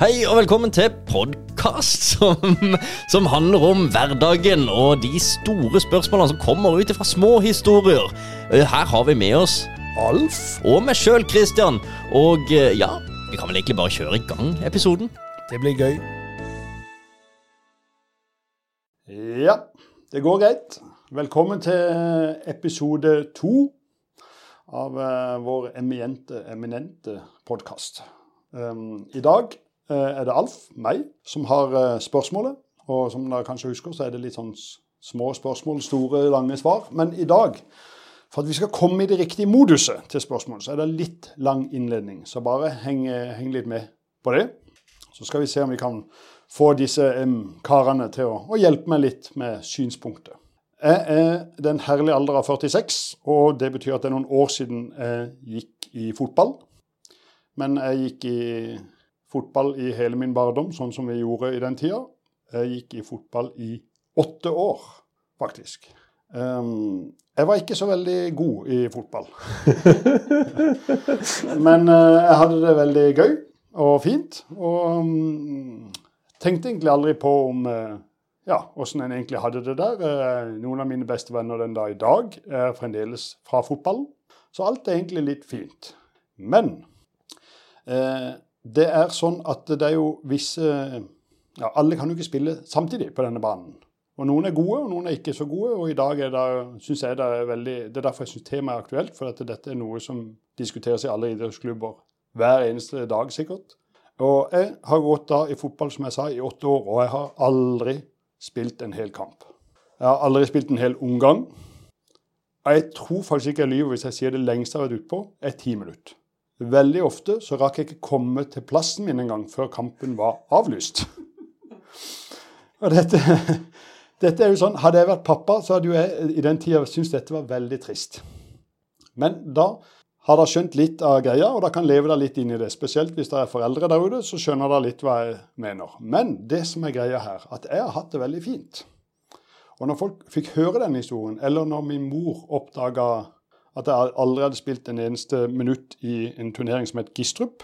Hei og velkommen til podkast som, som handler om hverdagen og de store spørsmålene som kommer ut fra små historier. Eh, Her har vi med oss Alf og meg sjøl, Christian. Og eh, ja, vi kan vel egentlig bare kjøre i gang episoden. Det blir gøy. Ja, det går greit. Velkommen til episode to av eh, vår eminente, eminente podkast. Um, I dag er det Alf, meg, som har eh, spørsmålet. Og som dere kanskje husker, så er det litt sånn små spørsmål, store, lange svar. Men i dag, for at vi skal komme i det riktige moduset til spørsmål, så er det litt lang innledning. Så bare heng, eh, heng litt med på det. Så skal vi se om vi kan få disse um, karene til å, å hjelpe meg litt med synspunktet. Jeg er den herlige alder av 46, og det betyr at det er noen år siden jeg gikk i fotball. Men jeg gikk i fotball i hele min barndom, sånn som vi gjorde i den tida. Jeg gikk i fotball i åtte år, faktisk. Um, jeg var ikke så veldig god i fotball. Men uh, jeg hadde det veldig gøy og fint. Og um, tenkte egentlig aldri på om uh, ja, åssen en egentlig hadde det der. Uh, Noen av mine beste venner den dag i dag er fremdeles fra fotballen. Så alt er egentlig litt fint. Men det er sånn at det er jo visse ja, Alle kan jo ikke spille samtidig på denne banen. Og Noen er gode, og noen er ikke så gode. og i dag er det, synes jeg det er veldig, det er derfor jeg syns temaet er aktuelt. For at dette er noe som diskuteres i alle idrettsklubber hver eneste dag, sikkert. Og jeg har gått da i fotball, som jeg sa, i åtte år, og jeg har aldri spilt en hel kamp. Jeg har aldri spilt en hel omgang. Og jeg tror faktisk ikke jeg lyver hvis jeg sier det lengste jeg har vært utpå, er ti minutter. Veldig ofte så rakk jeg ikke komme til plassen min engang før kampen var avlyst. Og dette, dette er jo sånn, Hadde jeg vært pappa, så hadde jeg i den tida syntes dette var veldig trist. Men da har dere skjønt litt av greia, og dere kan leve dere litt inn i det. Spesielt hvis dere er foreldre der ute, så skjønner dere litt hva jeg mener. Men det som er greia her, at jeg har hatt det veldig fint. Og når folk fikk høre den historien, eller når min mor oppdaga at jeg aldri hadde spilt en eneste minutt i en turnering som het Gistrup,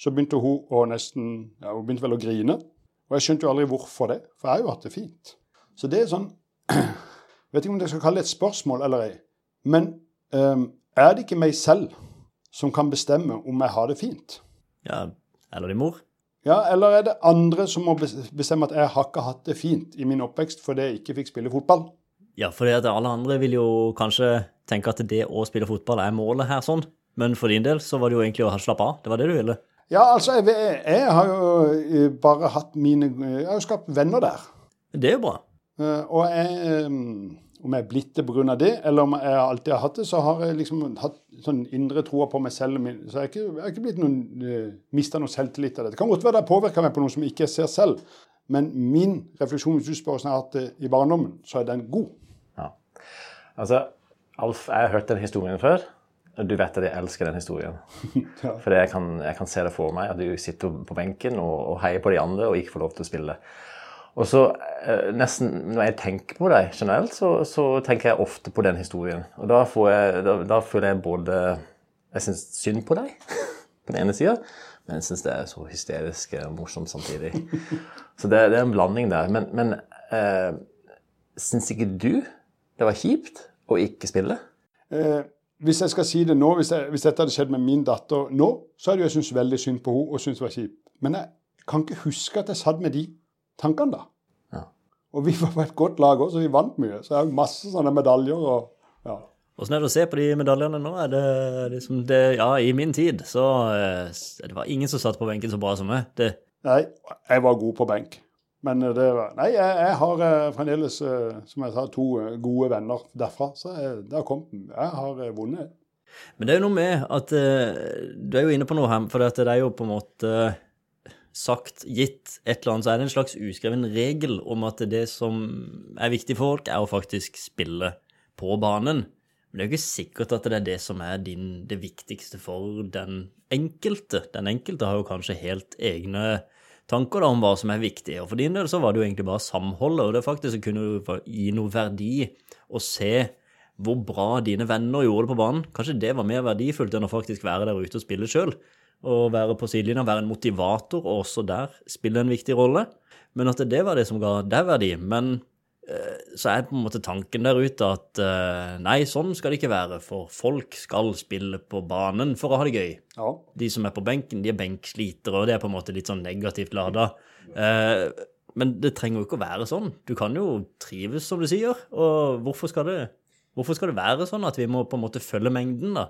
så begynte hun å nesten ja, hun begynte vel å grine. Og jeg skjønte jo aldri hvorfor det, for jeg har jo hatt det fint. Så det er sånn Jeg Vet ikke om jeg skal kalle det et spørsmål eller ei, men um, er det ikke meg selv som kan bestemme om jeg har det fint? Ja, Eller din mor. Ja, Eller er det andre som må bestemme at jeg har ikke hatt det fint i min oppvekst fordi jeg ikke fikk spille fotball? Ja, fordi at alle andre vil jo kanskje tenke at det å spille fotball er målet her, sånn. Men for din del så var det jo egentlig å slappe av. Det var det du ville. Ja, altså, jeg, jeg, har jo eh, bare hatt mine Jeg har jo skapt venner der. Det er jo bra. Eh, Og jeg, eh, om jeg er blitt det pga. det, eller om jeg alltid har hatt det, så har jeg liksom hatt sånn indre troa på meg selv. Så jeg har ikke, jeg har ikke blitt noen, mista noe selvtillit av det. Det kan godt være det har påvirka meg på noe som jeg ikke ser selv, men min refleksjon hvis du spør hvordan jeg har hatt det i barndommen, så er den god. Ja. Altså, Alf, jeg har hørt den historien før. Du vet at jeg elsker den historien. Ja. For jeg kan, jeg kan se det for meg, at du sitter på benken og, og heier på de andre og ikke får lov til å spille. Og så eh, nesten, Når jeg tenker på deg generelt, så, så tenker jeg ofte på den historien. Og da, får jeg, da, da føler jeg både Jeg syns synd på deg på den ene sida, men jeg syns det er så hysterisk og morsomt samtidig. Så det, det er en blanding der. Men, men eh, syns ikke du det var kjipt å ikke spille? Eh, hvis jeg skal si det nå, hvis, jeg, hvis dette hadde skjedd med min datter nå, så hadde jeg syntes veldig synd på henne og syntes det var kjipt. Men jeg kan ikke huske at jeg satt med de tankene da. Ja. Og vi var på et godt lag også, så vi vant mye. Så jeg har masse sånne medaljer og ja. Åssen er det å se på de medaljene nå? Er det liksom det Ja, i min tid så eh, Det var ingen som satt på benken så bra som meg. Det, Nei, jeg var god på benk. Men eh, det Nei, jeg, jeg har eh, fremdeles, eh, som jeg sa, to gode venner derfra. Så jeg, det har kommet Jeg har vunnet. Men det er jo noe med at Du er jo inne på noe her, for det er jo på en måte sagt, gitt et eller annet, så er det en slags uskreven regel om at det som er viktig for folk, er å faktisk spille på banen. Men det er jo ikke sikkert at det er det som er din, det viktigste for den enkelte. Den enkelte har jo kanskje helt egne tanker da, om hva som er viktig. Og for din del så var det jo egentlig bare samholdet, og det faktisk kunne gi noe verdi å se hvor bra dine venner gjorde det på banen. Kanskje det var mer verdifullt enn å faktisk være der ute og spille sjøl. å være på sidelinja, være en motivator, og også der spille en viktig rolle. Men at det var det som ga deg verdi. Men så er på en måte tanken der ute at eh, nei, sånn skal det ikke være, for folk skal spille på banen for å ha det gøy. Ja. De som er på benken, de er benkslitere, og det er på en måte litt sånn negativt lada. Eh, men det trenger jo ikke å være sånn. Du kan jo trives, som du sier. Og hvorfor skal det, hvorfor skal det være sånn at vi må på en måte følge mengden, da?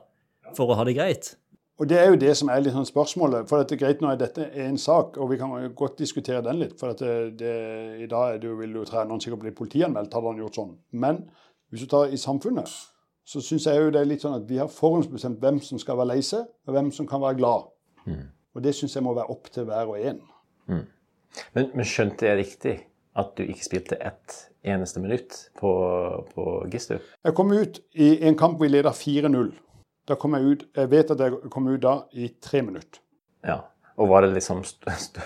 For å ha det greit? Og det er jo det som er litt sånn spørsmålet. For at det er greit nå er dette en sak, og vi kan godt diskutere den litt. For at det, det, i dag er det vil jo treneren sikkert bli politianmeldt, hadde han gjort sånn. Men hvis du tar i samfunnet, så syns jeg jo det er litt sånn at vi har forhåndsbestemt hvem som skal være lei seg, og hvem som kan være glad. Og det syns jeg må være opp til hver og en. Men, men skjønte jeg riktig at du ikke spilte ett eneste minutt på, på Gistu? Jeg kom ut i en kamp hvor vi leda 4-0. Da kom jeg ut, jeg vet at jeg kom ut da i tre minutter. Ja. Og var det liksom st st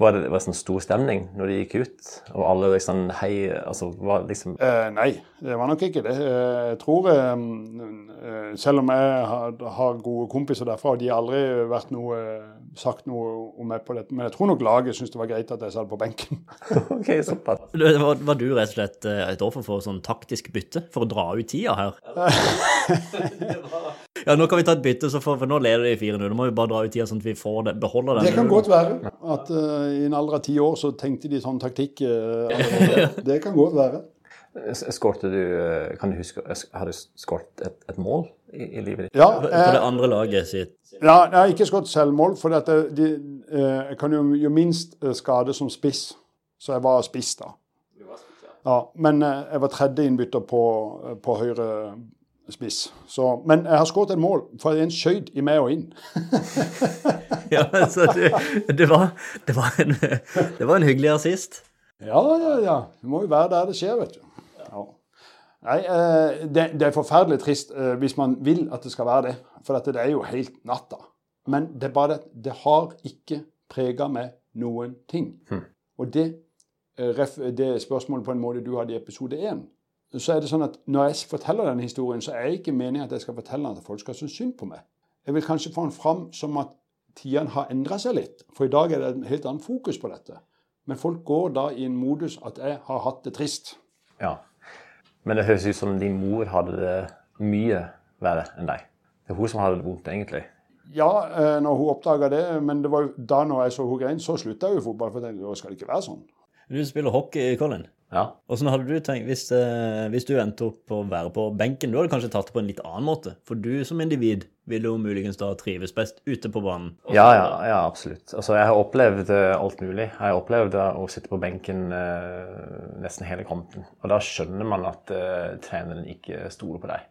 var det, var det sånn stor stemning når de gikk ut? Og alle liksom hei Altså var det liksom Eh, nei, det var nok ikke det. Eh, Jeg tror eh, Selv om jeg har, har gode kompiser derfra, og de har aldri vært noe, sagt noe om meg på dette, men jeg tror nok laget syntes det var greit at jeg satt på benken. OK, såpass. Var, var du rett og slett eh, et offer for sånn taktisk bytte for å dra ut tida her? ja, nå kan vi ta et bytte, så for, for nå leder de 4-0. Nå må vi bare dra ut tida sånn at vi får det, beholder den. Det kan godt være at uh, i en alder av ti år så tenkte de sånn taktikk. Uh, det kan godt være. Skårte du eh, Kan du huske Har du skåret et, et mål i, i livet ditt? Ja, For eh, det andre laget sitt. ja, jeg har ikke skåret selvmål, for at jeg, de, jeg kan jo jo minst skade som spiss. Så jeg var spiss da. Ja, men jeg var tredje innbytter på, på høyre spiss. Så, men jeg har skåret et mål, for en skøyt i meg og inn. Ja, altså, det, det, var, det, var en, det var en hyggelig assist. Ja, ja, ja. Det må jo være der det skjer, vet du. Ja. Nei, eh, det, det er forferdelig trist eh, hvis man vil at det skal være det. For det er jo helt natta. Men det er bare det det har ikke prega meg noen ting. Og det, eh, det spørsmålet på en måte du hadde i episode én, så er det sånn at når jeg forteller denne historien, så er det ikke meningen at jeg skal fortelle den at folk skal synes synd på meg. Jeg vil kanskje få den fram som at tidene har endra seg litt. For i dag er det en helt annen fokus på dette. Men folk går da i en modus at jeg har hatt det trist. Ja. Men det høres ut som din mor hadde det mye verre enn deg. Det er hun som hadde det vondt, egentlig. Ja, eh, når hun oppdaga det, men det var jo da når jeg så hun grein, så slutta jeg jo fotball. For jeg tenkte, da skal det ikke være sånn. Du spiller hockey, Colin. Ja. Åssen hadde du tenkt hvis, eh, hvis du endte opp på å være på benken? Du hadde kanskje tatt det på en litt annen måte? For du som individ ville jo muligens da trives best ute på banen. Ja, ja, ja, absolutt. Altså, jeg har opplevd eh, alt mulig. Jeg har opplevd å sitte på benken eh, nesten hele kampen. Og da skjønner man at eh, treneren ikke stoler på deg.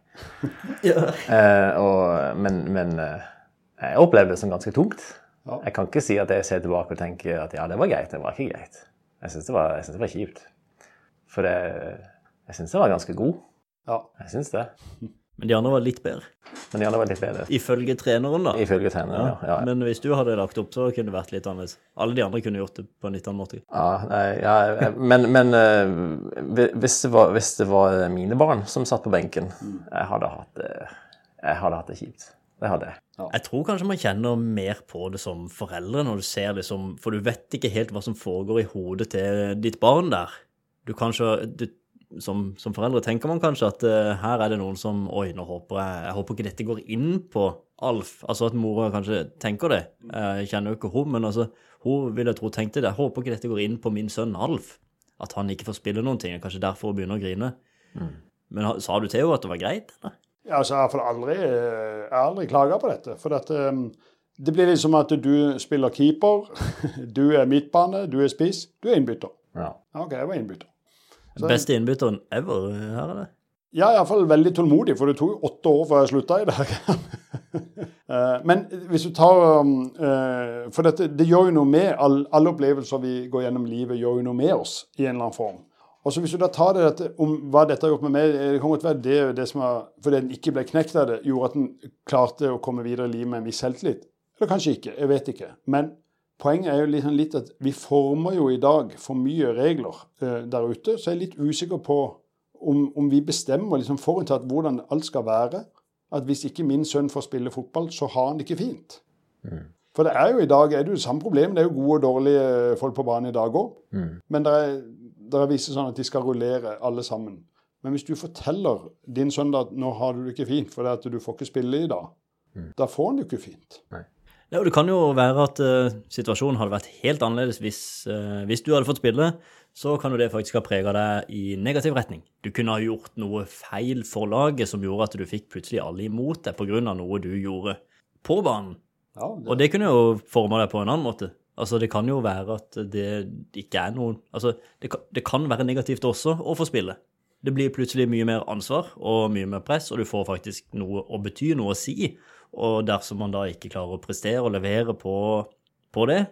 Eh, og, men men eh, jeg opplevde det som ganske tungt. Ja. Jeg kan ikke si at jeg ser tilbake og tenker at ja, det var greit. Det var ikke greit. Jeg syns det, jeg synes det var kjipt. For jeg, jeg syns jeg var ganske god. Ja. Jeg syns det. Men de andre var litt bedre. Men de andre var litt bedre. Ifølge treneren, da. Ifølge treneren, ja. ja. Men hvis du hadde lagt opp, så kunne det vært litt annerledes. Alle de andre kunne gjort det på en litt annen måte. Ja, nei, ja, men, men eh, hvis, det var, hvis det var mine barn som satt på benken, jeg hadde hatt jeg hadde hatt det kjipt. Det hadde jeg. Jeg tror kanskje man kjenner mer på det som foreldre når du ser liksom For du vet ikke helt hva som foregår i hodet til ditt barn der. Du kanskje du, som, som foreldre tenker man kanskje at uh, her er det noen som Oi, nå håper jeg Jeg håper ikke dette går inn på Alf. Altså at mora kanskje tenker det. Jeg kjenner jo ikke hun, men altså hun vil jeg tro tenkte det. Jeg håper ikke dette går inn på min sønn Alf. At han ikke får spille noen ting. Kanskje derfor hun begynner å grine. Men sa du til henne at det var greit? eller? Ja, altså, jeg har iallfall aldri, eh, jeg har aldri klaga på dette. For dette, um, det blir liksom at du spiller keeper, du er midtbane, du er spiss, du er innbytter. Ja. Ja, OK, jeg var innbytter. Beste innbytteren ever her, eller? Ja, iallfall veldig tålmodig, for det tok jo åtte år før jeg slutta i det. Eh, Men hvis du tar um, eh, For dette, det gjør jo noe med all, alle opplevelser vi går gjennom livet, gjør jo noe med oss i en eller annen form. Og så Hvis du da tar det dette, om hva dette har gjort med meg Det kan godt være det, det som er, fordi den ikke ble knekt av det, gjorde at den klarte å komme videre i livet med en viss selvtillit. Eller kanskje ikke. Jeg vet ikke. Men poenget er jo liksom litt at vi former jo i dag for mye regler eh, der ute. Så jeg er litt usikker på om, om vi bestemmer liksom forutinntatt hvordan alt skal være. At hvis ikke min sønn får spille fotball, så har han det ikke fint. For det er jo i dag er det jo samme problem. Det er jo gode og dårlige folk på banen i dag òg. Mm. Men det er, det er visse sånn at de skal rullere alle sammen. Men hvis du forteller din sønn at nå har du det ikke fint fordi at du får ikke spille i dag, da får han det ikke fint. Ja, Det kan jo være at uh, situasjonen hadde vært helt annerledes hvis, uh, hvis du hadde fått spille. Så kan jo det faktisk ha prega deg i negativ retning. Du kunne ha gjort noe feil for laget som gjorde at du fikk plutselig alle imot deg pga. noe du gjorde på banen. Ja, det, Og det kunne jo forma deg på en annen måte. Altså, Det kan jo være at det ikke er noen Altså, det kan, det kan være negativt også å få spille. Det blir plutselig mye mer ansvar og mye mer press, og du får faktisk noe å bety, noe å si. Og dersom man da ikke klarer å prestere og levere på, på det,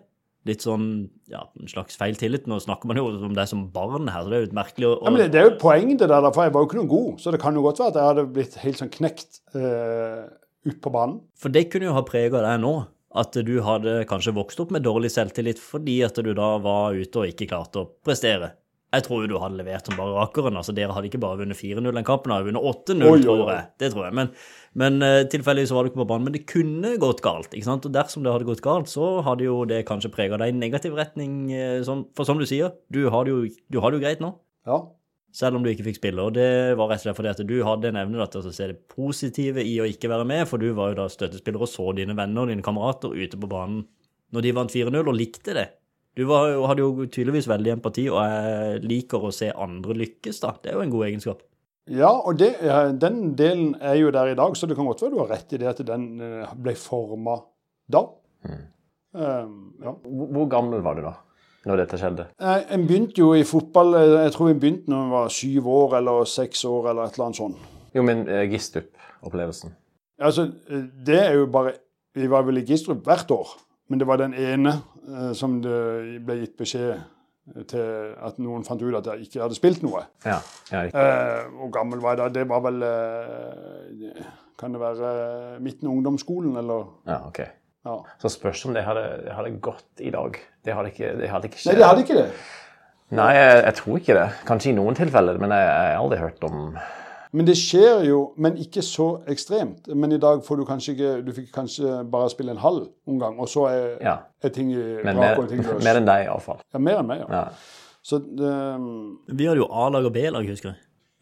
litt sånn ja, en slags feil tillit Nå snakker man jo om det som barn her, så det er jo litt merkelig å ja, men det, det er jo et poeng det der, for jeg var jo ikke noe god. Så det kan jo godt være at jeg hadde blitt helt sånn knekt uh, ut på banen. For det kunne jo ha prega deg nå. At du hadde kanskje vokst opp med dårlig selvtillit fordi at du da var ute og ikke klarte å prestere. Jeg tror jo du hadde levert som bare rakeren. altså Dere hadde ikke bare vunnet 4-0 den kampen, dere hadde vunnet 8-0, Oi, oi, tror jeg. Det tror jeg. Men, men eh, tilfeldigvis var du ikke på banen. Men det kunne gått galt. ikke sant? Og dersom det hadde gått galt, så hadde jo det kanskje prega deg i negativ retning. eh, for som du sier, du har det jo, du har det jo greit nå. Ja. Selv om du ikke fikk spille. Og det var rett og slett fordi at du hadde en evne til å se det positive i å ikke være med, for du var jo da støttespiller og så dine venner og dine kamerater ute på banen når de vant 4-0, og likte det. Du var, hadde jo tydeligvis veldig empati, og jeg liker å se andre lykkes, da. Det er jo en god egenskap. Ja, og det, den delen er jo der i dag, så det kan godt være du har rett i det at den eh, ble forma da. Um, ja. Hvor gammel var du da når dette skjedde? Jeg, jeg begynte jo i fotball eh, Jeg tror vi begynte når vi var syv år eller seks år eller et eller annet sånt. Jo, men eh, Gistup-opplevelsen. Altså, eh, det er jo bare Vi var vel i Gistrup hvert år, men det var den ene eh, som det ble gitt beskjed til at noen fant ut at jeg ikke hadde spilt noe. Ja, ja. Eh, hvor gammel var jeg da? Det var vel eh, Kan det være midten av ungdomsskolen, eller? ja, ok. Ja. Så spørs om det hadde, hadde gått i dag. Det hadde ikke, det hadde ikke Nei, det hadde ikke det. Nei, jeg, jeg tror ikke det. Kanskje i noen tilfeller, men jeg jeg har aldri hørt om Men det skjer jo, men ikke så ekstremt. Men i dag får du kanskje ikke Du fikk kanskje bare spille en halv omgang, og så er, Ja, er ting men mer, ting mer enn deg iallfall. Ja, mer enn meg, ja. Ja. Så um, Vi hadde jo A-lag og B-lag, husker jeg.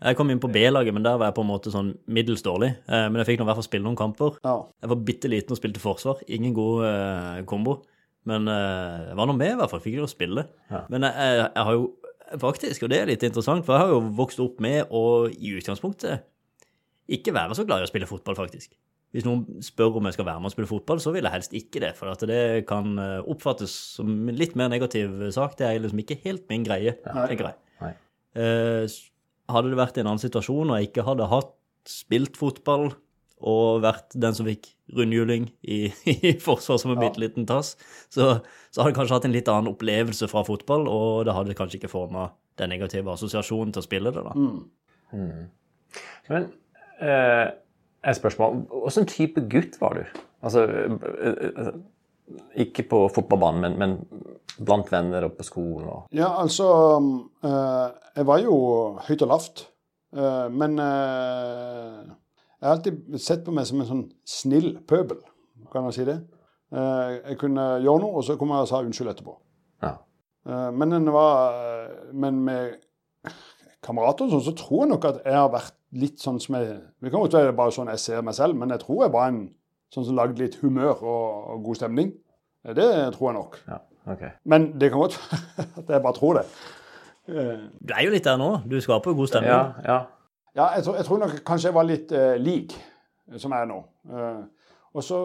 Jeg kom inn på B-laget, men der var jeg på en måte sånn middels dårlig. Eh, Men jeg fikk nå i hvert fall spille noen kamper. ja. Jeg var bitte liten og spilte forsvar. Ingen god eh, kombo. Men eh, jeg var nå med, i hvert fall. Fikk jo spille. Ja. Men jeg, jeg, jeg har jo faktisk, og det er litt interessant, for jeg har jo vokst opp med å i utgangspunktet ikke være så glad i å spille fotball, faktisk. Hvis noen spør om jeg skal være med og spille fotball, så vil jeg helst ikke det. For at det kan eh, oppfattes som en litt mer negativ sak. Det er liksom ikke helt min greie, tenker jeg. Nei. Eh, hadde det vært i en annen situasjon og jeg ikke hadde hatt spilt fotball og vært den som fikk rundhjuling i, i forsvar som en Ja. bitte liten tass, så, så hadde jeg kanskje hatt en litt annen opplevelse fra fotball, og det hadde kanskje ikke forma den negative assosiasjonen til å spille det, da. Mm. Men eh, et spørsmål. Hvilken type gutt var du? Altså eh, Ikke på fotballbanen, men, men blant venner og på skolen og Ja, altså eh, Jeg var jo høyt og lavt. Eh, men eh, jeg har alltid sett på meg som en sånn snill pøbel, kan jeg si det. Eh, jeg kunne gjøre noe, og så kom jeg og sa unnskyld etterpå. Ja. Eh, men, den var, men med kamerater og sånn, så tror jeg nok at jeg har vært litt sånn som jeg Det kan godt være bare sånn jeg ser meg selv, men jeg tror jeg var en sånn som lagde litt humør og, og god stemning. Eh, Det tror jeg nok. ja. Ok. Men det kan godt være at jeg bare tror det. Eh, Du er jo litt der nå. Du skaper jo god stemning. Ja, ja. Ja, jeg tror, jeg tror nok kanskje jeg var litt eh, lik eh, som jeg er nå. Eh, og så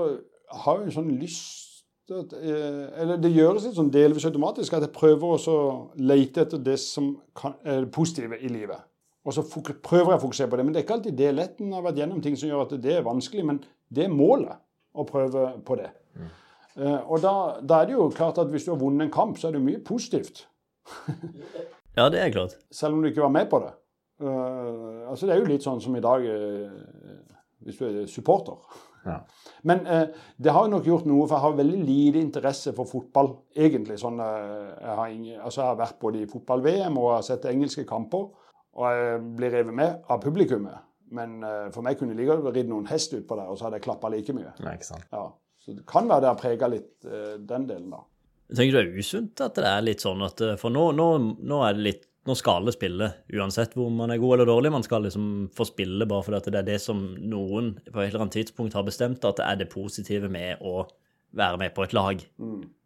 har jeg en sånn lyst eh, Eller det gjøres litt sånn delvis automatisk at jeg prøver å lete etter det som kan, er det positive i livet. Og så prøver jeg å fokusere på det. Men det er ikke alltid det letten har vært gjennom ting som gjør at det er vanskelig, men det er målet å prøve på det. Eh, og da, da er det jo klart at hvis du har vunnet en kamp, så er det jo mye positivt. Ja, det er klart. selv om du ikke var med på det. Eh, altså Det er jo litt sånn som i dag uh, hvis du er supporter. Ja. Men uh, det har jo nok gjort noe, for jeg har veldig lite interesse for fotball, egentlig. Sånn, jeg, har ingen, altså, jeg har vært både i fotball-VM og har sett engelske kamper, og jeg blir revet med av publikummet. Men for meg kunne jeg like godt ridd noen hest utpå der, og så hadde jeg klappa like mye. Nei, ikke sant. Ja. så det kan være det har prega litt den delen, da. Tenker du det er usunt at det er litt sånn at For nå, nå, nå er det litt Nå skal alle spille, uansett hvor man er god eller dårlig. Man skal liksom få spille bare fordi det er det som noen på et eller annet tidspunkt har bestemt, at det er det positive med å være med på et lag.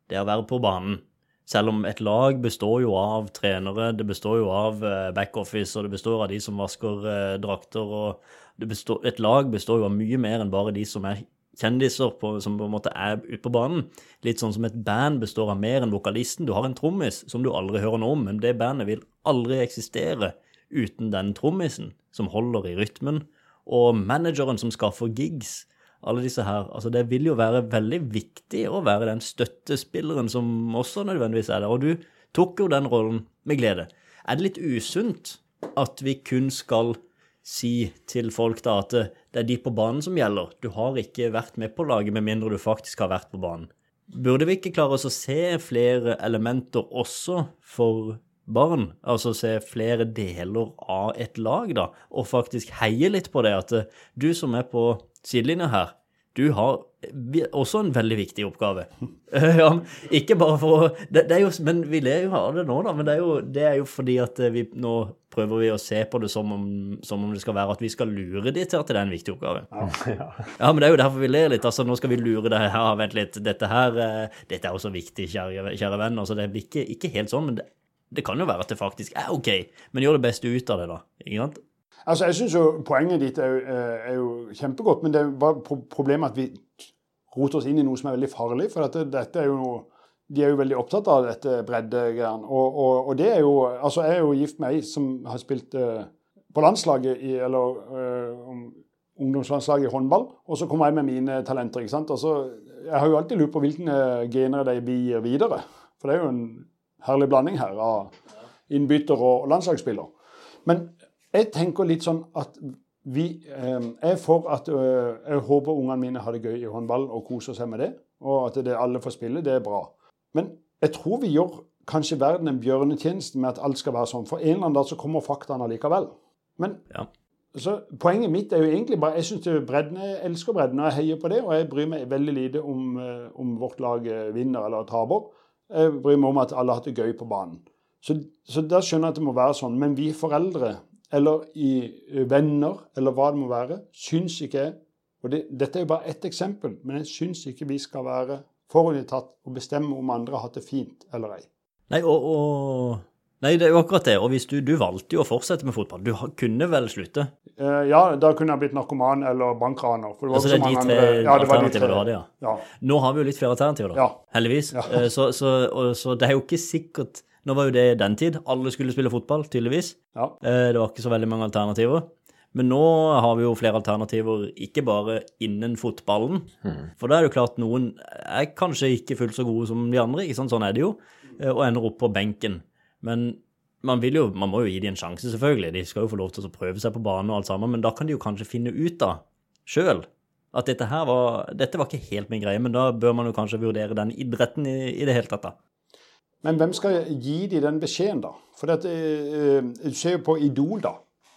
Det å være på banen. Selv om et lag består jo av trenere, det består jo av eh, backoffice, og det består av de som vasker eh, drakter, og det består, et lag består jo av mye mer enn bare de som er kjendiser på, som på en måte er ute på banen. Litt sånn som et band består av mer enn vokalisten. Du har en trommis som du aldri hører noe om, men det bandet vil aldri eksistere uten den trommisen som holder i rytmen, og manageren som skaffer gigs. Alle disse her. Altså, det vil jo være veldig viktig å være den støttespilleren som også nødvendigvis er der. Og du tok jo den rollen med glede. Er det litt usunt at vi kun skal si til folk da at det er de på banen som gjelder. Du har ikke vært med på laget med mindre du faktisk har vært på banen. Burde vi ikke klare oss å se flere elementer også for barn? Altså se flere deler av et lag, da, og faktisk heie litt på det at du som er på sidelinja her, du har også en veldig viktig oppgave. ja, ikke bare for å det, det, jo, Men vi ler jo av det nå, da. Men det er, jo, det er jo fordi at vi nå prøver vi å se på det som om, som om det skal være at vi skal lure de til at det er en viktig oppgave. Ja. ja, men det er jo derfor vi ler litt. altså Nå skal vi lure det her. Vent litt, dette her dette er også viktig, kjære, kjære venn. altså Det blir ikke, ikke helt sånn, men det, det kan jo være at det faktisk er OK. Men gjør det beste ut av det, da. ikke sant? Altså, jeg synes jo Poenget ditt er, er, jo kjempegodt, men det er bare problemet at vi roter oss inn i noe som er veldig farlig. For dette, dette er jo noe, de er jo veldig opptatt av dette breddegreiene. Og, og, og, det er jo Altså, jeg er jo gift med ei som har spilt uh, på landslaget i Eller uh, ungdomslandslaget i håndball. Og så kommer jeg med mine talenter. ikke sant? Og så, Jeg har jo alltid lurt på hvilke gener de gir videre. For det er jo en herlig blanding her av innbytter og landslagsspiller. Men jeg tenker litt sånn at vi eh, er for at Jeg håper ungene mine har det gøy i håndball og koser seg med det. Og at det, alle får spille, det er bra. Men jeg tror vi gjør kanskje verden en bjørnetjeneste med at alt skal være sånn. For en eller annen dag så kommer faktaene likevel. Men ja. så poenget mitt er jo egentlig bare Jeg syns bredden, jeg elsker bredden, og jeg heier på det. Og jeg bryr meg veldig lite om, om vårt lag vinner eller taper. Jeg bryr meg om at alle har hatt det gøy på banen. Så, så da skjønner jeg at det må være sånn. Men vi foreldre eller i eh, venner, eller hva det må være, syns ikke jeg og det, Dette er jo bare ett eksempel, men jeg syns ikke vi skal være forutinntatt og bestemme om andre har hatt det fint eller ei. Nei, og, og, Nei, det er jo akkurat det. Og hvis du, du valgte jo å fortsette med fotball. Du kunne vel slutte? Eh, ja, da kunne jeg blitt narkoman eller bankraner. For det var altså det er de tre andre, ja, alternativene du hadde, ja. ja. Nå har vi jo litt flere alternativer, da. Ja. Heldigvis. Ja. Uh, så, så, og, så det er jo ikke sikkert nå var jo det den tid. Alle skulle spille fotball, tydeligvis. Ja. Eh, det var ikke så veldig mange alternativer. Men nå har vi jo flere alternativer, ikke bare innen fotballen. Mm. For da er det jo klart noen er kanskje ikke fullt så gode som de andre, ikke sant? sånn er det jo, eh, og ender opp på benken. Men man, vil jo, man må jo gi dem en sjanse, selvfølgelig. De skal jo få lov til å prøve seg på banen og alt sammen, men da kan de jo kanskje finne ut da, sjøl at dette her var, dette var ikke helt min greie, men da bør man jo kanskje vurdere den idretten i, i det hele tatt, da. Men hvem skal gi de den beskjeden, da? For dette, uh, Du ser jo på Idol, da.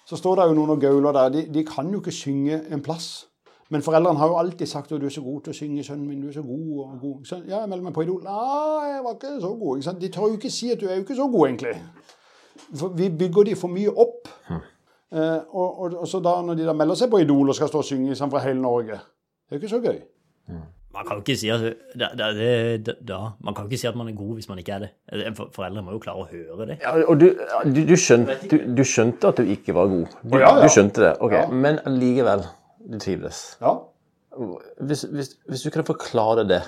Så står det jo noen og gauler der. De, de, kan jo ikke synge en plass. Men foreldrene har jo alltid sagt at du er så god til å synge, sønnen min. du er så god og god. Så, ja, jeg melder meg på Idol. Nei, jeg var ikke så god. De tør jo ikke si at du er jo ikke så god, egentlig. For vi bygger de for mye opp. Hm. Uh, og, og, og, så da når de da melder seg på Idol og skal stå og synge sammen fra hele Norge, det er jo ikke så gøy. Hm. Man kan jo ikke si at da, da, da, Man kan ikke si at man er god hvis man ikke er det. Foreldre må jo klare å høre det. Ja, og du, du, du, skjønte, du, skjønte, at du ikke var god. Du, ja, ja. skjønte det. ok. Men likevel, du trivdes. Ja. Hvis, hvis, hvis, du kunne forklare det,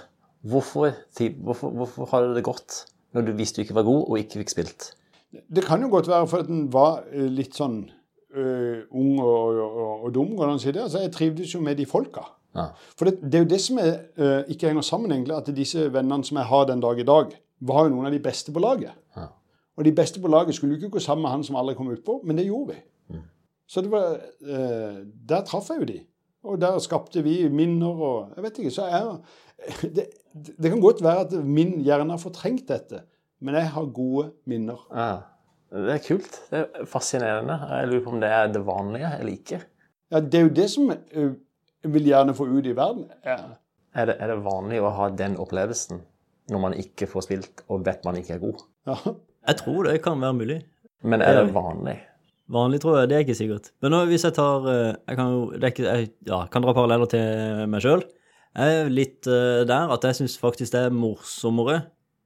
hvorfor, hvorfor, hvorfor har det gått når du visste du ikke var god og ikke fikk spilt? Det kan jo godt være fordi den var eh, litt sånn øh, ung og, og, og dum. Altså, jeg trivdes jo med de folka. Ja. For det, det, er jo det som er, uh, ikke henger sammen, egentlig, at disse vennene som jeg har den dag i dag, var jo noen av de beste på laget. Ja. Og de beste på laget skulle jo ikke gå sammen med han som aldri kom utpå, men det gjorde vi. Mm. Så det var, uh, der traff jeg jo de. Og der skapte vi minner og Jeg vet ikke, så jeg det, det kan godt være at min hjerne har fortrengt dette, men jeg har gode minner. Ja. Det er kult. Det er fascinerende. Jeg lurer på om det er det vanlige eller ikke. Ja, Det er jo det som uh, vil gjerne få ut i verden, er Er det, er det vanlig å ha den opplevelsen når man ikke får spilt og vet man ikke er god? Ja. Jeg tror det kan være mulig. Men er det vanlig? Vanlig tror jeg, det er ikke sikkert. Men nå, hvis jeg tar eh, Jeg kan det er ikke, jeg, ja, kan dra paralleller til meg sjøl. Jeg er litt eh, der at jeg syns faktisk det er morsommere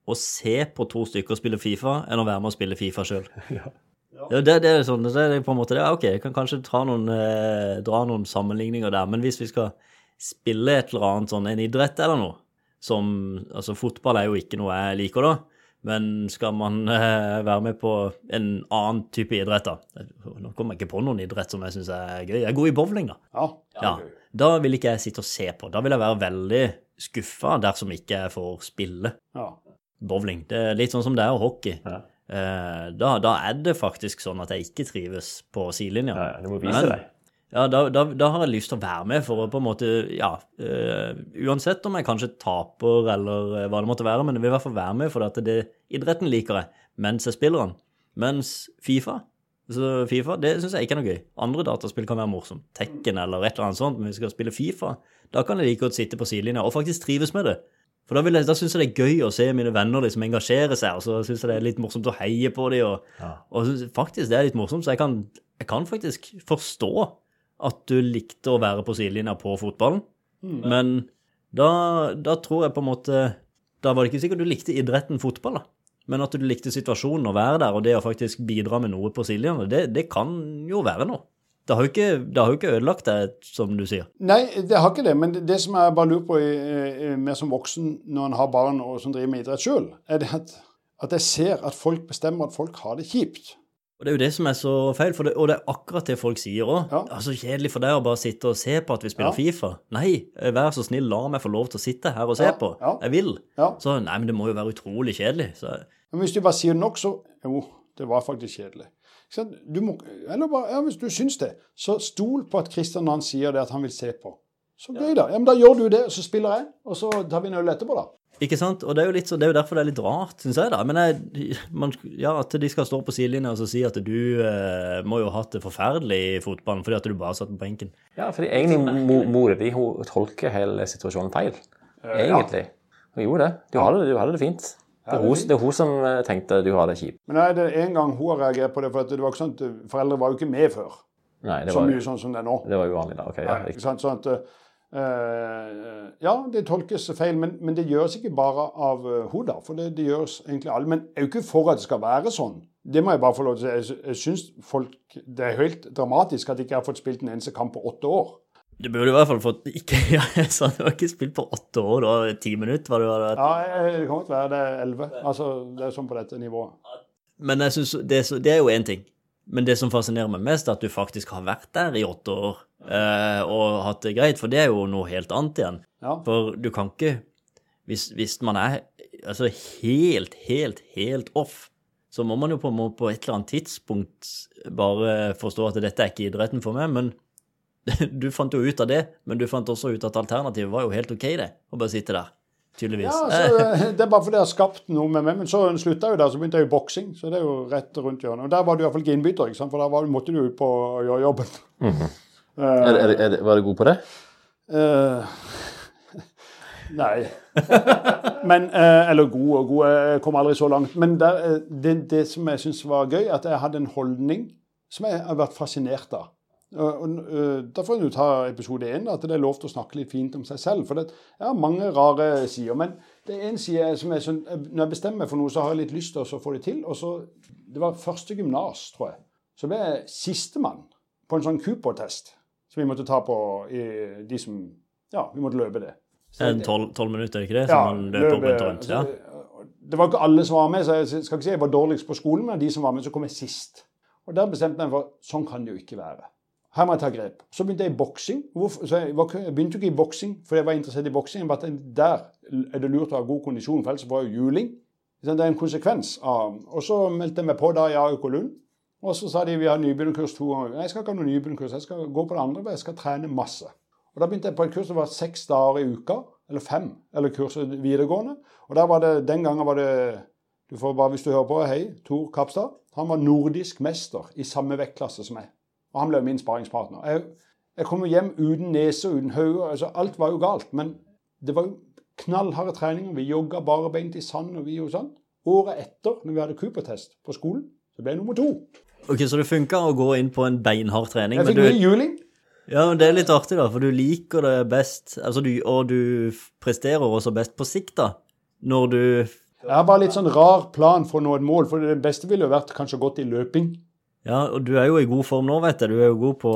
å se på to stykker spille Fifa enn å være med og spille Fifa sjøl. Ja. Ja, det, det er sånn, det er på en måte det. Ja, OK, jeg kan kanskje dra noen, eh, dra noen sammenligninger der. Men hvis vi skal spille et eller annet sånn, en idrett eller noe, som Altså, fotball er jo ikke noe jeg liker, da. Men skal man eh, være med på en annen type idrett, da Nå kommer jeg ikke på noen idrett som jeg syns er gøy. Jeg er god i bowling, da. Ja. Ja, Da vil ikke jeg sitte og se på. Da vil jeg være veldig skuffa dersom ikke jeg får spille ja. bowling. Det er litt sånn som det er hockey. Ja. Eh, da, da er det faktisk sånn at jeg ikke trives på sidelinja. Ja, du må vise Men- deg. Ja, da, da, da har jeg lyst til å være med for å på en måte Ja, eh, uansett om jeg kanskje taper eller eh, hva det måtte være, men jeg vil i hvert fall være med for at det, idretten liker jeg mens jeg spiller den. Mens Fifa så Fifa, det syns jeg ikke er noe gøy. Andre dataspill kan være morsomt. Tekken eller et eller annet sånt, men hvis jeg skal spille Fifa, da kan jeg like godt sitte på sidelinja og faktisk trives med det. For da, vil jeg- da syns jeg det er gøy å se mine venner de som engasjerer seg, og så syns jeg det er litt morsomt å heie på dem, og, Ja. og synes faktisk det er litt morsomt, så jeg kan, jeg kan faktisk forstå at du likte å være på sidelinja på fotballen, men da, da tror jeg på en måte Da var det ikke sikkert du likte idretten fotball, da. Men at du likte situasjonen å være der, og det å faktisk bidra med noe på sidelinja, det, det kan jo være noe. Det har jo ikke, det har jo ikke ødelagt deg, som du sier. Nei, det har ikke det. Men det, det som jeg bare lurer på mer som voksen når en har barn og som driver med idrett sjøl, er det at, at jeg ser at folk bestemmer at folk har det kjipt. Og det er jo det som er så feil, det, og det er akkurat det folk sier òg. Ja. Det er så kjedelig for deg å bare sitte og se på at vi spiller Ja. Fifa. Nei, vær så snill, la meg få lov til å sitte her og se Ja, på. Jeg vil. Så nei, men det må jo være utrolig kjedelig. Så Men hvis du bare sier nok, så Jo, det var faktisk kjedelig. Ikke sant? Du må, eller bare, ja, Hvis du syns det, så stol på at Kristian Nahn sier det at han vil se på. Så gøy, da. Ja, men Da gjør du det, og så spiller jeg, og så tar vi en øl etterpå, da. Ikke sant? Og det er jo, litt så, det er jo derfor det er litt rart, syns jeg, da. Men jeg, man, ja, at de skal stå på sidelinja og så si at du eh, må jo ha hatt det forferdelig i fotballen fordi at du bare satt på benken. Ja, fordi egentlig mo- mora di tolker hele situasjonen feil. Egentlig. Hun gjorde det. Du hadde, det- du hadde det fint. Det er, hun, det er hun som eh, tenkte du har det kjipt. Men nei, det er en gang hun har reagert på det, for det var ikke sånn at foreldre var jo ikke med før. Nei, det Så mye sånn som det er nå. det var uvanlig da. Ok, ja, Nei, sant? Sånn at, uh, ja, det tolkes feil, men, men det gjøres ikke bare av uh, hun, da. For det, det gjøres egentlig alle. Men jeg er jo ikke for at det skal være sånn. Det må jeg bare få lov til å si. Jeg, jeg synes folk, Det er helt dramatisk at de ikke har fått spilt en eneste kamp på åtte år. Du burde i hvert fall fått ikke, ja, sa Du har ikke spilt på åtte år, da? ti minutter. Var det, var det? Ja, det kan godt være det er elleve. Altså, det er sånn på dette nivået. Men jeg synes det, er så- det er jo én ting. Men det som fascinerer meg mest, er at du faktisk har vært der i åtte år eh, og hatt det greit, for det er jo noe helt annet igjen. Ja. For du kan ikke Hvis, hvis man er altså helt, helt, helt off, så må man jo på, på et eller annet tidspunkt bare forstå at dette er ikke idretten for meg. Men du fant jo ut av det, men du fant også ut at alternativet var jo helt OK, det. Å bare sitte der. Tydeligvis. Ja, så, eh, Det er bare fordi det har skapt noe med meg. Men så slutta jeg jo der, så begynte jeg i boksing. Så det er jo rett rundt hjørnet. Og der var du iallfall ikke innbytter, ikke sant? for da var, måtte du ut på å gjøre jobben. Mm -hmm. uh, er, er, er, var du god på det? Uh, nei. Men, eh, eller god og god, jeg kom aldri så langt. Men der, det, det som jeg syns var gøy, at jeg hadde en holdning som jeg har vært fascinert av. Og, eh, Da får en jo ta episode én, at det er lov til å snakke litt fint om seg selv. For det, har mange rare sider. Men det er en side som er sånn Når jeg bestemmer meg for noe, så har jeg litt lyst til å få det til. Og så, Det var første gymnas, tror jeg. Så ble jeg sistemann på en sånn Cooper-test som vi måtte ta på i de som Ja, vi måtte løpe det. Så En det- Tolv minutter, ikke det? Som man løper rundt. Ja. altså, Det var ikke alle som var med, så jeg skal ikke si jeg var dårligst på skolen, men de som var med, så kom jeg sist. Og der bestemte jeg meg for sånn kan det jo ikke være. Her må jeg ta grep. Så begynte jeg i boksing. Jeg, begynte ikke i boksing fordi jeg var interessert i boksing. men Der er det lurt å ha god kondisjon, for ellers får jeg juling. Det er en konsekvens av Og så meldte jeg meg på da i AUK Lund. Og så sa de vi har nybegynnerkurs to ganger. Jeg skal ikke ha noe nybegynnerkurs, jeg skal gå på det andre, for jeg skal trene masse. Og Da begynte jeg på et kurs som var seks dager i uka, eller fem, eller kurset videregående. Og der var det, Den gangen var det du får bare, Hvis du hører på, hei, Tor Kapstad. Han var nordisk mester i samme vektklasse som meg. Og han ble min sparingspartner. Jeg, jeg kom hjem uten nese uten hode. Altså, alt var jo galt. Men Det var jo knallharde treninger. Vi jogga barbeint i sand og vi gjorde sånn. Året etter, når vi hadde Cooper-test på skolen, så ble jeg nummer to. Ok, Så det funka å gå inn på en beinhard trening, Jeg fikk du, mye juling. ja, men det er litt artig, da, for du liker det best, altså du, og du presterer også best på sikt, da, når du Jeg har bare litt sånn rar plan for å nå et mål, for det beste ville jo vært kanskje gått i løping. Ja, og du er jo i god form nå, vet jeg. Du er jo god på,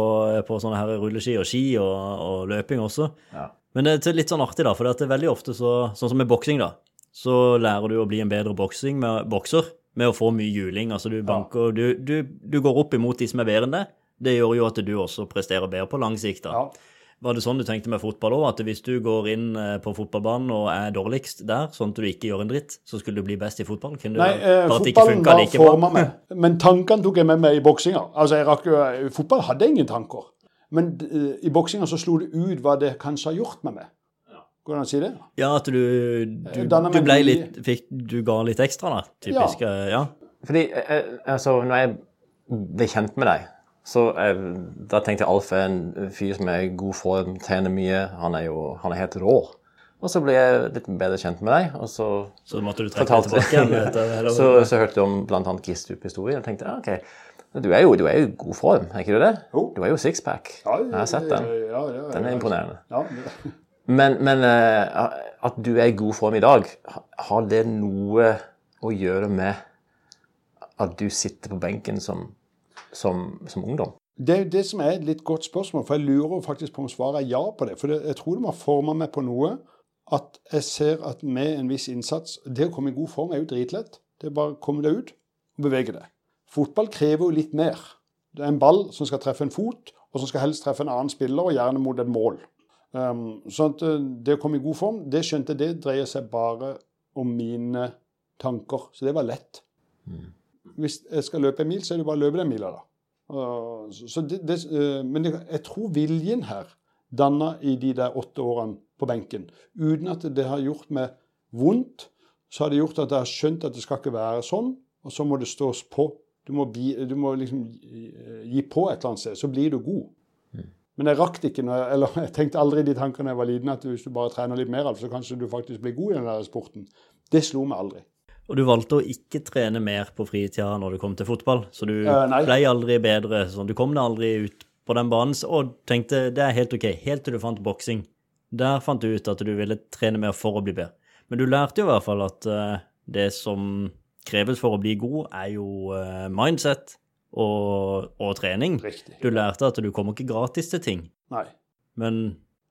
på sånne her rulleski og ski og, og løping også. Ja. Men det er litt sånn artig, da, for det er veldig ofte så, sånn som med boksing, da, så lærer du å bli en bedre med, bokser med å få mye juling. Altså du banker du, du, du går opp imot de som er bedre enn deg. Det gjør jo at du også presterer bedre på lang sikt, da. Ja. Var det sånn du tenkte med fotball òg, at hvis du går inn eh, på fotballbanen og er dårligst der, sånn at du ikke gjør en dritt, så skulle du bli best i fotball? Kunne Nei, eh, fotballen var forma meg. Men tankene tok jeg med meg i boksinga. Altså, jeg rakk jo, fotball hadde jeg ingen tanker. Men uh, i boksinga så slo det ut hva det kanskje har gjort med meg. Går det an å si det? Ja, at du, du, du ble litt fikk, Du ga litt ekstra, da? Typisk. Ja. Ja. Fordi, eh, altså, når jeg ble kjent med deg, så jeg, da tenkte jeg Alf er en fyr som er i god form, trener mye. Han er jo han er helt rå. Og så ble jeg litt bedre kjent med deg, og så Så måtte du trekke Fortalte. tilbake igjen? etter- så, så hørte jeg om bl.a. Gistup-historien og tenkte ja, ok, du er, jo, du er jo i god form, er ikke du det? Jo. Du er jo sixpack. Jeg har sett den. Ja, ja, ja, Den er imponerende. Ja, Men, men eh, at du er i god form i dag, har det noe å gjøre med at du sitter på benken som, som, som ungdom? Det er jo det som er et litt godt spørsmål, for jeg lurer faktisk på om svaret er ja på det. For det, jeg tror det må ha forma meg på noe at jeg ser at med en viss innsats Det å komme i god form er jo dritlett. Det er bare å komme deg ut og bevege deg. Fotball krever jo litt mer. Det er en ball som skal treffe en fot, og som skal helst treffe en annen spiller, og gjerne mot et mål. Um, så uh, det å komme i god form, det skjønte jeg, det dreier seg bare om mine tanker. Så det var lett. Hvis jeg skal løpe en mil, så er det bare å løpe den mila, da. Det, det, uh, men jeg tror viljen her danna i de der åtte årene på benken. Uten at det har gjort meg vondt, så har det gjort at jeg har skjønt at det skal ikke være sånn, og så må det stås på. Du må, bi, du må liksom gi, gi på et eller annet sted, så blir du god. Men jeg rakk det ikke, jeg, eller jeg tenkte aldri de tankene jeg var liten, at hvis du bare trener litt mer, så kanskje du faktisk blir god i den der sporten. Det slo meg aldri. Og du valgte å ikke trene mer på fritida når du kom til fotball, så du uh, ble aldri bedre. Sånn, du kom deg aldri ut på den banen og tenkte det er helt ok, helt til du fant boksing. Der fant du ut at du ville trene mer for å bli bedre. Men du lærte jo i hvert fall at uh, det som kreves for å bli god, er jo uh, mindset og, og trening. Riktig. Du lærte at du kommer ikke gratis til ting, Nei. men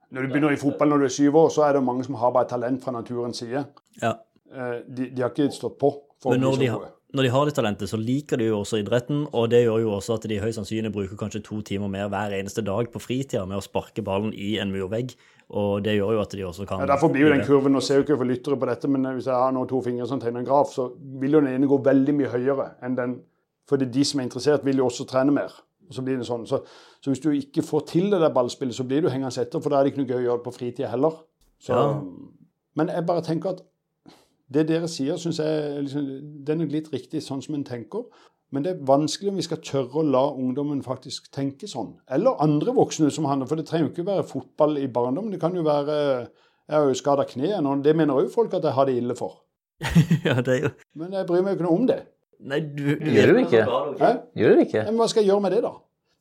Når du begynner i fotball når du er syv år, så er det mange som har bare talent fra naturens side. ja. Eh, De, de har ikke stått på Men når de, har, når de har det talentet, så liker de jo også idretten, og det gjør jo også at de høyst sannsynlig bruker kanskje to timer mer hver eneste dag på fritida med å sparke ballen i en murvegg, og det gjør jo at de også kan Ja, derfor blir jo den kurven, nå ser jo ikke for lyttere på dette, men hvis jeg har nå to fingre som tegner en graf, så vil jo den ene gå veldig mye høyere enn den fordi de som er interessert, vil jo også trene mer. Og Så blir det sånn. Så, så hvis du ikke får til det der ballspillet, så blir du hengende etter, for da er det ikke noe gøy å gjøre det på fritida heller. Så, Ja. Men jeg bare tenker at det dere sier, syns jeg liksom, det er nok litt riktig sånn som en tenker. Men det er vanskelig om vi skal tørre å la ungdommen faktisk tenke sånn. Eller andre voksne som handler, for det trenger jo ikke være fotball i barndommen. Det kan jo være Jeg har jo skada kneet nå, det mener jo folk at jeg har det ille for. ja, det er jo Men jeg bryr meg jo ikke noe om det. Nei, du, Gjør det ikke? Hæ? Gjør du ikke? Men hva skal jeg gjøre med det, da?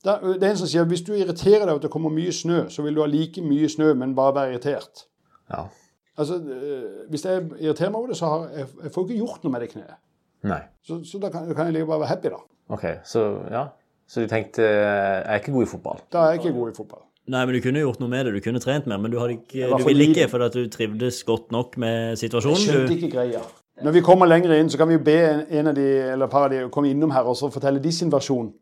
Det det er en som sier hvis du irriterer deg over at det kommer mye snø, så vil du ha like mye snø, men bare være irritert. Ja. Altså, øh, Hvis jeg irriterer meg over det, så har jeg, jeg får ikke gjort noe med det kneet. Nei. Så, så da kan, kan jeg like bare være happy, da. OK, så ja. Så du tenkte Jeg er ikke god i fotball. Da er jeg ikke god i fotball. Nei, men du kunne gjort noe med det, du kunne trent mer, men du, hadde ikke, du ville ikke fordi at du trivdes godt nok med Jeg situasjonen. skjønte ikke greia. Når vi kommer lenger inn, så kan vi jo be en, en av de, eller par av de komme innom her og så fortelle de sin versjon.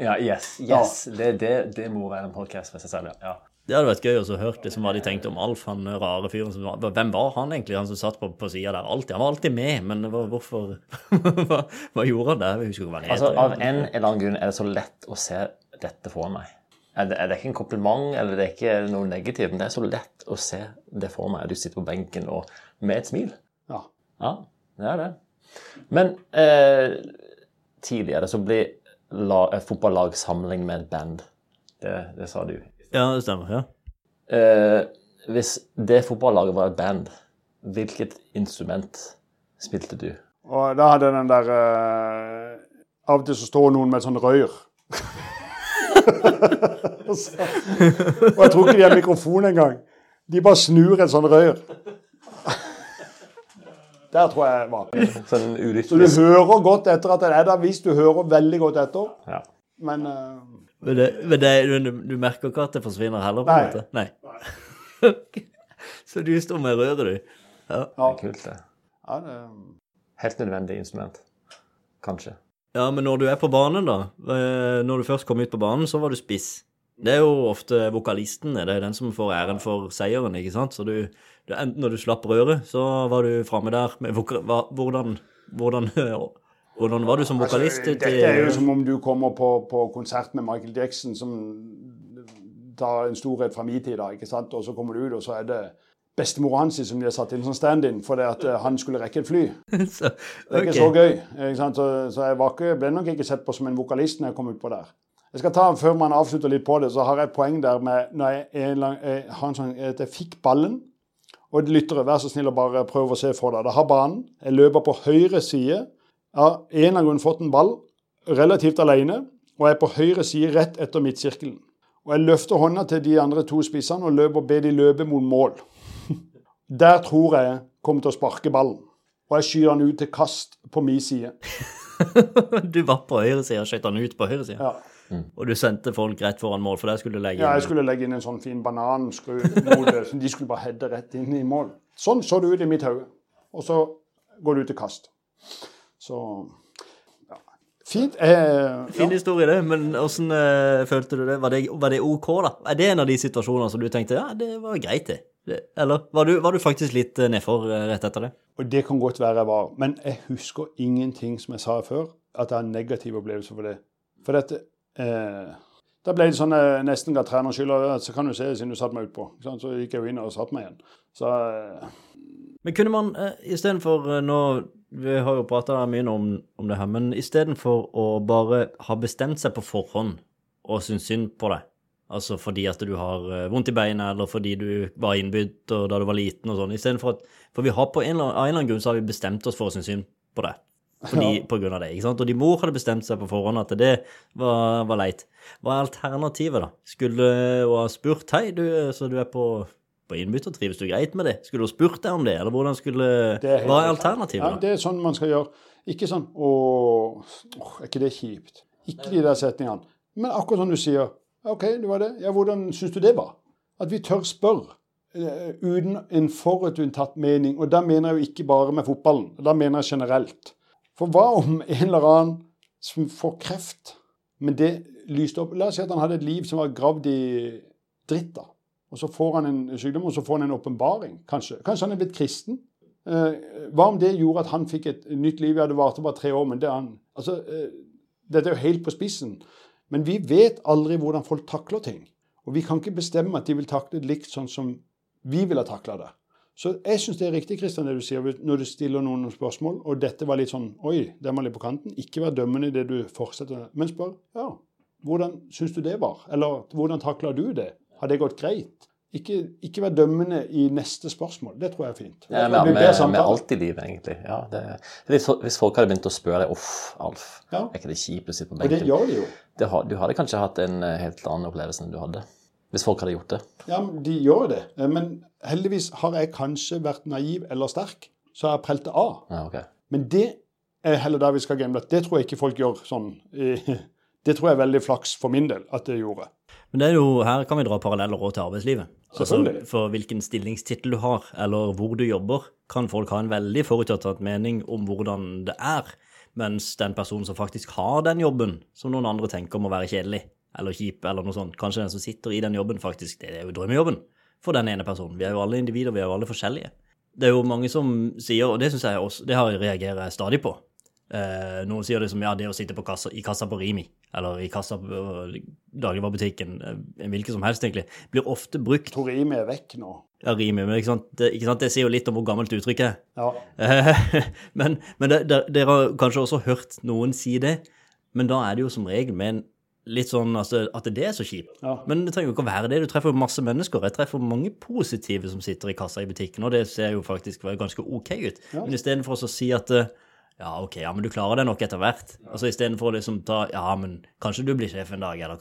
Ja, yes. yes. Det, det, det må være en podkast for seg selv, ja. Det hadde vært gøy å høre liksom, hva de tenkte om Alf, han rare fyren som var Hvem var han egentlig, han som satt på, på sida der alltid? Han var alltid med, men var, hvorfor hva, hva gjorde han der? Jeg husker hva han het. Altså, Av en eller annen grunn er det så lett å se dette for meg. Er det, er det ikke en kompliment eller det er ikke noe negativt, men det er så lett å se det for meg. Du sitter på benken og med et smil. Ja. Ja, det er det. Men eh, tidligere så ble la, et fotballag sammenlignet med et band. Det, det sa du. Ja, det stemmer. ja. Eh, hvis det fotballaget var et band, hvilket instrument spilte du? Og da hadde den der eh, Av og til så står noen med et sånt røyr. og, så, og jeg tror ikke de har mikrofon engang. De bare snur et sånt røyr. Der tror jeg jeg var. Sånn Så du hører godt etter at det er der, hvis du hører veldig godt etter. Ja. Men eh, Men, det, men det, du, du merker ikke at det forsvinner heller, på en måte? Nei. Så du står med røret, du? Ja. ja, Kult, det. ja det, Helt nødvendig instrument. Kanskje. ja, men når du er på banen, da. eh, Når du først kom ut på banen, så var du spiss. Det er jo ofte vokalisten, det er den som får æren for seieren, ikke sant? Så du, du enten når du slapp røret, så var du framme der med hva, hvordan, hvordan, var du som vokalist? Altså, dette er jo som om du kommer på, på konsert med Michael Jackson, som tar en storhet fra min tid, da, ikke sant? og så kommer du ut, og så er det bestemora hans som de har satt inn som stand-in fordi at eh, han skulle rekke et fly. så, Det er ikke så gøy. Ikke sant? Så, så jeg ikke, ble nok ikke sett på som en vokalist når jeg kom utpå der. Jeg skal ta, Før man avslutter litt på det, så har jeg et poeng der med når jeg, jeg har en sånn, jeg fikk ballen. Og lyttere, vær så snill og bare prøv å se for deg. Jeg har banen. Jeg løper på høyre side. Har en annen grunn fått en ball relativt alene, og er på høyre side rett etter midtsirkelen. Og jeg løfter hånda til de andre to spissene og løper, og ber de løpe mot mål. Der tror jeg kommer til å sparke ballen. Og jeg skyter den ut til kast på min side. Du var på høyre side og skjøt den ut på høyre side. Ja. Og du sendte folk rett foran mål, for der skulle du legge inn ja, jeg skulle legge inn en sånn fin bananskru mot det, så de skulle bare heade rett inn i mål. Sånn så det ut i mitt hode. Og så går det ut til kast. Så ja. Fint. Eh, Fin ja. historie, det, men åssen eh, følte du det? Var, det? var det OK, da? Er det en av de situasjonene som du tenkte ja, det var greit, det? det eller var du, var du faktisk litt eh, nedfor eh, rett etter det? Og det kan godt være jeg var. Men jeg husker ingenting som jeg sa før, at jeg har en negativ opplevelse for det. For dette eh, Da ble det sånn jeg nesten ga treneren skylda. Så kan du se, siden du satte meg utpå. Så gikk jeg jo inn og satte meg igjen. Så eh, Men kunne man eh, istedenfor eh, nå Vi har jo prata mye om, om det her, men istedenfor å bare ha bestemt seg på forhånd og synes synd på deg, altså fordi at du har eh, vondt i beina, eller fordi du var innbydd da du var liten og sånn, istedenfor at For vi har på en, eller- av en eller annen grunn så har vi bestemt oss for å synes synd på deg. Fordi, Ja. På grunn av det. ikke sant? Og de mor hadde bestemt seg på forhånd at det var, var leit. Hva er alternativet, da? Skulle hun ha spurt Hei, du, så du er på, på innbytter, trives du greit med det? Skulle du spurt deg om det, eller hvordan skulle Det er Hva er alternativet, Ja, det er sånn man skal gjøre. Ikke sånn Åh, åh, er ikke det kjipt? Ikke de der setningene. Men akkurat som du sier. OK, det var det. Ja, hvordan syns du det var? At vi tør spørre. eh, Uten en forutinntatt mening. Og da mener jeg jo ikke bare med fotballen. Da mener jeg generelt. For hva om en eller annen som får kreft, men det lyste opp La oss si at han hadde et liv som var gravd i dritt, da. Og så får han en sykdom, og så får han en åpenbaring, kanskje. Kanskje han er blitt kristen. Eh, hva om det gjorde at han fikk et nytt liv? Ja, det varte bare tre år, men det er han Altså, eh, dette er jo helt på spissen. Men vi vet aldri hvordan folk takler ting. Og vi kan ikke bestemme at de vil takle det likt sånn som vi ville takla det. Så jeg syns det er riktig Kristian, det du sier når du stiller noen spørsmål. Og dette var litt sånn Oi, den var litt på kanten. Ikke vær dømmende i det du fortsetter, men spør ja, hvordan syns du det var? Eller hvordan takla du det? Har det gått greit? Ikke, ikke vær dømmende i neste spørsmål. Det tror jeg er fint. Ja, Det med, med, med alt i livet, egentlig. Ja, det, hvis, hvis folk hadde begynt å spørre deg Uff, Alf, Ja. er ikke det kjipt å sitte på Og det gjør de jo. Det du hadde kanskje hatt en eh, helt annen opplevelse enn du hadde. Hvis folk hadde gjort det. Ja, men de gjør det. Eh, Men heldigvis har jeg kanskje vært naiv eller sterk, så jeg har prelt det av. Ja, okay. Men det er heller der vi skal gamble. Det tror jeg ikke folk gjør sånn. Det tror jeg er veldig flaks for min del at det gjorde. Men det er jo, her kan vi dra paralleller også til arbeidslivet. Altså, for hvilken stillingstittel du har, eller hvor du jobber, kan folk ha en veldig forutsatt mening om hvordan det er, mens den personen som faktisk har den jobben, som noen andre tenker må være kjedelig eller kjip eller noe sånt, kanskje den som sitter i den jobben faktisk, det er jo drømmejobben for den ene personen. Vi er jo alle individer, vi er jo alle forskjellige. Det er jo mange som sier, og det synes jeg også, det har jeg reagerer jeg stadig på, Eh, noen sier det som ja, det å sitte på kassa, i kassa på Rimi, eller i kassa på øh, dagligvarebutikken, eh, hvilken som helst egentlig, blir ofte brukt Tror Rimi er vekk nå. ja, Rimi, men ikke sant? Det, ikke sant? det sier jo litt om hvor gammelt uttrykket er. Ja. Eh, men men dere har kanskje også hørt noen si det, men da er det jo som regel med en litt sånn altså, at det er så kjipt. Ja. Men det trenger jo ikke å være det. Du treffer jo masse mennesker. Jeg treffer mange positive som sitter i kassa i butikken, og det ser jo faktisk ganske OK ut. Men istedenfor å si at eh, ja, OK, ja, men du klarer det nok etter hvert. Altså istedenfor å liksom ta Ja, men kanskje du blir sjef en dag, eller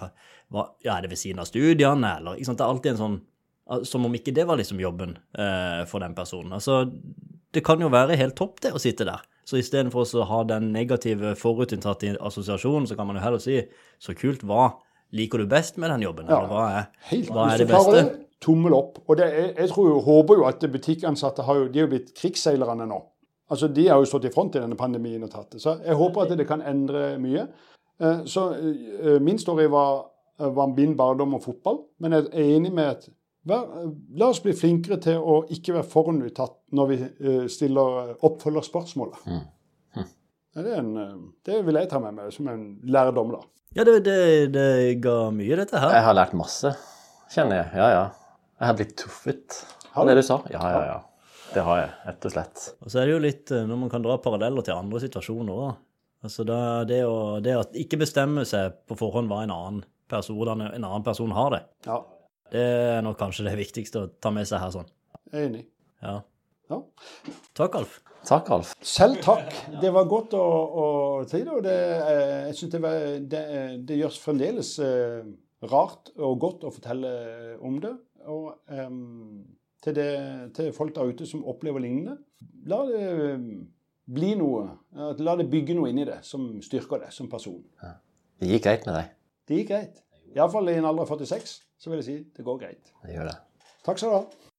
hva Ja, er det ved siden av studiene, eller ikke sant. Det er alltid en sånn Som om ikke det var liksom jobben eh, for den personen. Altså, det kan jo være helt topp, det, å sitte der. Så istedenfor å ha den negative forutinntatte assosiasjonen, så kan man jo heller si så kult, hva liker du best med den jobben? Ja. Eller hva er, Helt, hva er det beste? tommel opp. Og det, jeg, jeg tror jo, håper jo at butikkansatte har jo, de er jo blitt krigsseilerne nå. Altså, De har jo stått i front i denne pandemien og tatt det. Så jeg håper at det kan endre mye. Eh, Så eh, min story var, var min barndom og fotball, men jeg er enig med at vær, la oss bli flinkere til å ikke være forunuttatt når vi eh, stiller Mm. Ja, Det, er en, eh, det vil jeg ta med meg som en lærdom, da. Ja, det, det, det ga mye, dette her. Jeg har lært masse, kjenner jeg. Ja, ja. Jeg har blitt tuffet Har av du? det du sa. Ja, ja, ja. Det har jeg, rett og slett. Og så er det jo litt eh, når man kan dra paralleller til andre situasjoner òg. Altså det, det, å, det at ikke bestemme seg på forhånd hva en annen person, en annen person har det, Ja, det er nok kanskje det viktigste å ta med seg her sånn. jeg er enig. Ja. Ja. Takk, Alf. Takk, Alf. Selv takk. Det var godt å, å si det. Og det, eh, jeg synes det, var, det, eh, det gjøres fremdeles rart og godt å fortelle om det. Og em, til, det, til folk der ute som opplever lignende, la det eh, bli noe. eh, La det bygge noe inni det som styrker deg som person. Det gikk greit med deg. Det gikk greit. Iallfall i en alder av 46 så vil jeg si det går greit. Det gjør det. Takk skal du ha.